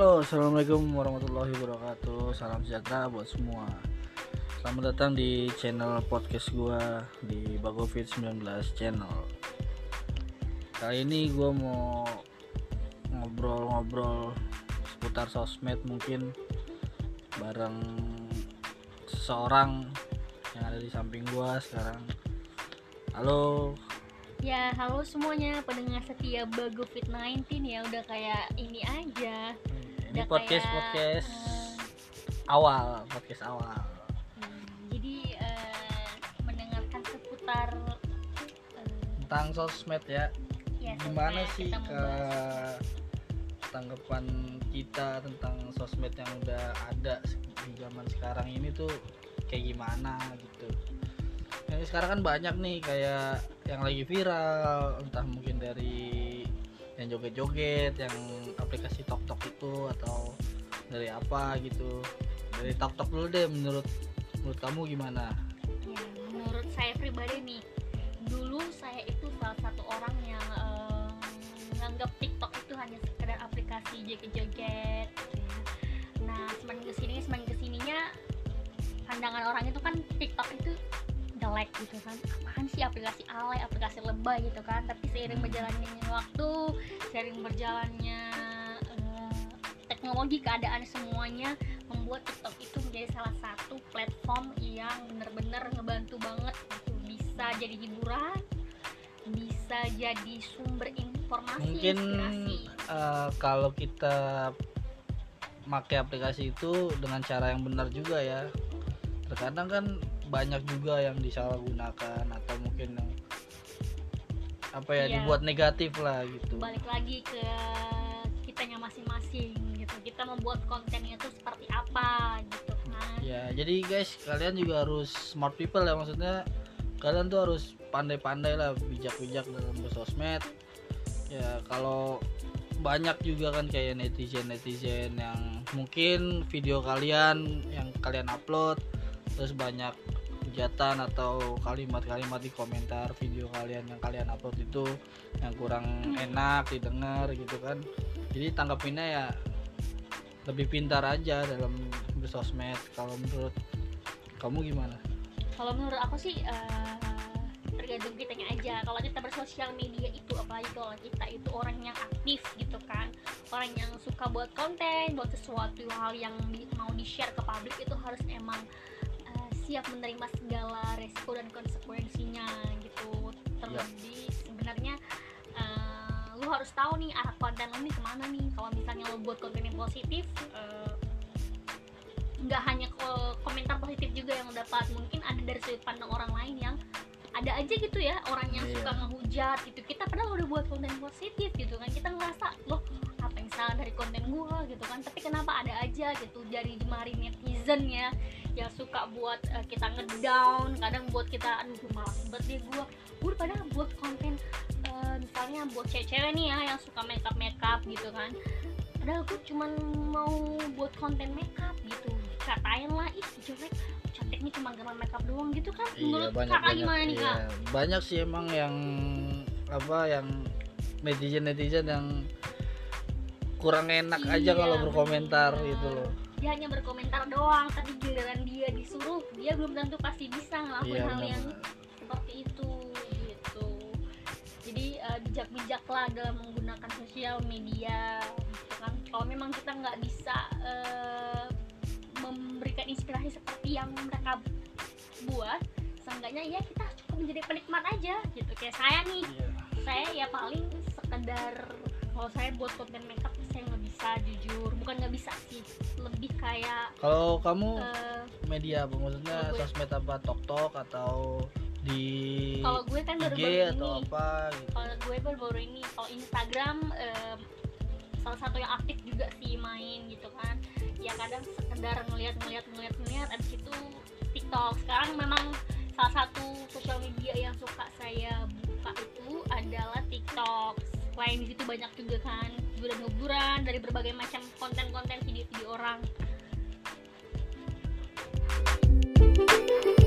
Halo, assalamualaikum warahmatullahi wabarakatuh. Salam sejahtera buat semua. Selamat datang di channel podcast gua di Bagovid 19 channel. Kali ini gua mau ngobrol-ngobrol seputar sosmed mungkin bareng seseorang yang ada di samping gua sekarang. Halo, Ya, halo semuanya pendengar setia Bago Fit 19 ya udah kayak ini aja. Udah podcast kayak, podcast eh, awal, podcast awal. hmm, jadi eh, mendengarkan seputar eh, Tentang sosmed ya. ya gimana sih ke membahas. tanggapan kita tentang sosmed yang udah ada di zaman sekarang ini tuh kayak gimana gitu yang sekarang kan banyak nih kayak yang lagi viral entah mungkin dari yang joget-joget yang aplikasi tok tok itu atau dari apa gitu dari tok tok dulu deh menurut menurut kamu gimana Ya, menurut saya pribadi nih, dulu saya itu salah satu orang yang eh, menganggap TikTok itu hanya sekedar aplikasi joget-joget. gitu ya. Nah, semakin ke sini semakin ke sininya pandangan orang itu kan TikTok itu jelek gitu kan apaan sih aplikasi alay aplikasi lebay gitu kan tapi seiring berjalannya waktu seiring berjalannya teknologi keadaan semuanya membuat TikTok itu menjadi salah satu platform yang benar-benar ngebantu banget gitu. bisa jadi hiburan bisa jadi sumber informasi mungkin inspirasi eh, kalau kita pakai aplikasi itu dengan cara yang benar juga ya terkadang kan banyak juga yang disalahgunakan atau mungkin yang apa ya Iya. dibuat negatif lah gitu balik lagi ke kitanya masing-masing gitu. Kita membuat kontennya itu seperti apa gitu kan. Ya jadi guys kalian juga harus smart people ya maksudnya kalian tuh harus pandai-pandai lah bijak-bijak dalam bersosmed. Ya kalau banyak juga kan kayak netizen-netizen yang mungkin video kalian yang kalian upload terus banyak hujatan atau kalimat-kalimat di komentar video kalian yang kalian upload itu yang kurang enak didengar gitu kan. Jadi tanggapinnya ya lebih pintar aja dalam bersosmed. Kalau menurut kamu gimana? Kalau menurut aku sih eh, tergantung kitanya aja. Kalau kita bersosial media itu apalagi kalau kita itu orang yang aktif gitu kan. Orang yang suka buat konten buat sesuatu hal yang di- mau di share ke publik itu harus emang siap menerima segala resiko dan konsekuensinya gitu. Terlebih sebenarnya eh, lu harus tahu nih arah konten lu nih ke mana nih. Kalau misalnya lu buat konten yang positif eh, nggak hanya ko- komentar positif juga yang lu dapat. Mungkin ada dari sudut pandang orang lain yang ada aja gitu ya orang yang Iya. suka ngehujat gitu. Kita padahal udah buat konten positif gitu kan. Kita ngerasa loh apa yang salah dari konten gua? gitu kan. Tapi kenapa ada aja gitu dari jemari netizen ya yang suka buat eh, kita ngedown kadang buat kita aduh malas banget deh gua. Gua padahal buat konten eh, misalnya buat cewek-cewek nih ya yang suka makeup makeup gitu kan. Padahal gue cuman mau buat konten makeup gitu. Katain lah ih jelek. Cantiknya cuma gambar makeup doang gitu kan menurut kakak gimana nih kak? Iya. banyak sih emang yang apa yang netizen netizen yang kurang enak aja Iya, kalau berkomentar bener. gitu loh dia hanya berkomentar doang tapi giliran dia disuruh dia belum tentu pasti bisa ngelakuin iya hal yang seperti itu gitu. Jadi eh, bijak-bijaklah dalam menggunakan sosial media gitu kan. Kalau memang kita nggak bisa eh, memberikan inspirasi seperti yang mereka buat seenggaknya ya kita cukup menjadi penikmat aja gitu. Kayak saya nih Iya. saya ya paling sekedar kalau saya buat konten makeup saya nggak bisa jujur. Bukan nggak bisa sih lebih kayak kalau kamu eh, media apa? Maksudnya gue- sosmed apa? Tok tok atau di kalau gue kan IG baru-baru atau ini. apa gitu? Kalau gue baru-baru ini kalau Instagram em, salah satu yang aktif juga sih main gitu kan. Ya kadang sekedar ngeliat ngeliat ngeliat ngeliat abis itu TikTok. Sekarang memang salah satu sosial media yang suka saya buka itu adalah TikTok. Selain di situ banyak juga kan hiburan-hiburan dari berbagai macam konten-konten video-video orang Thank you.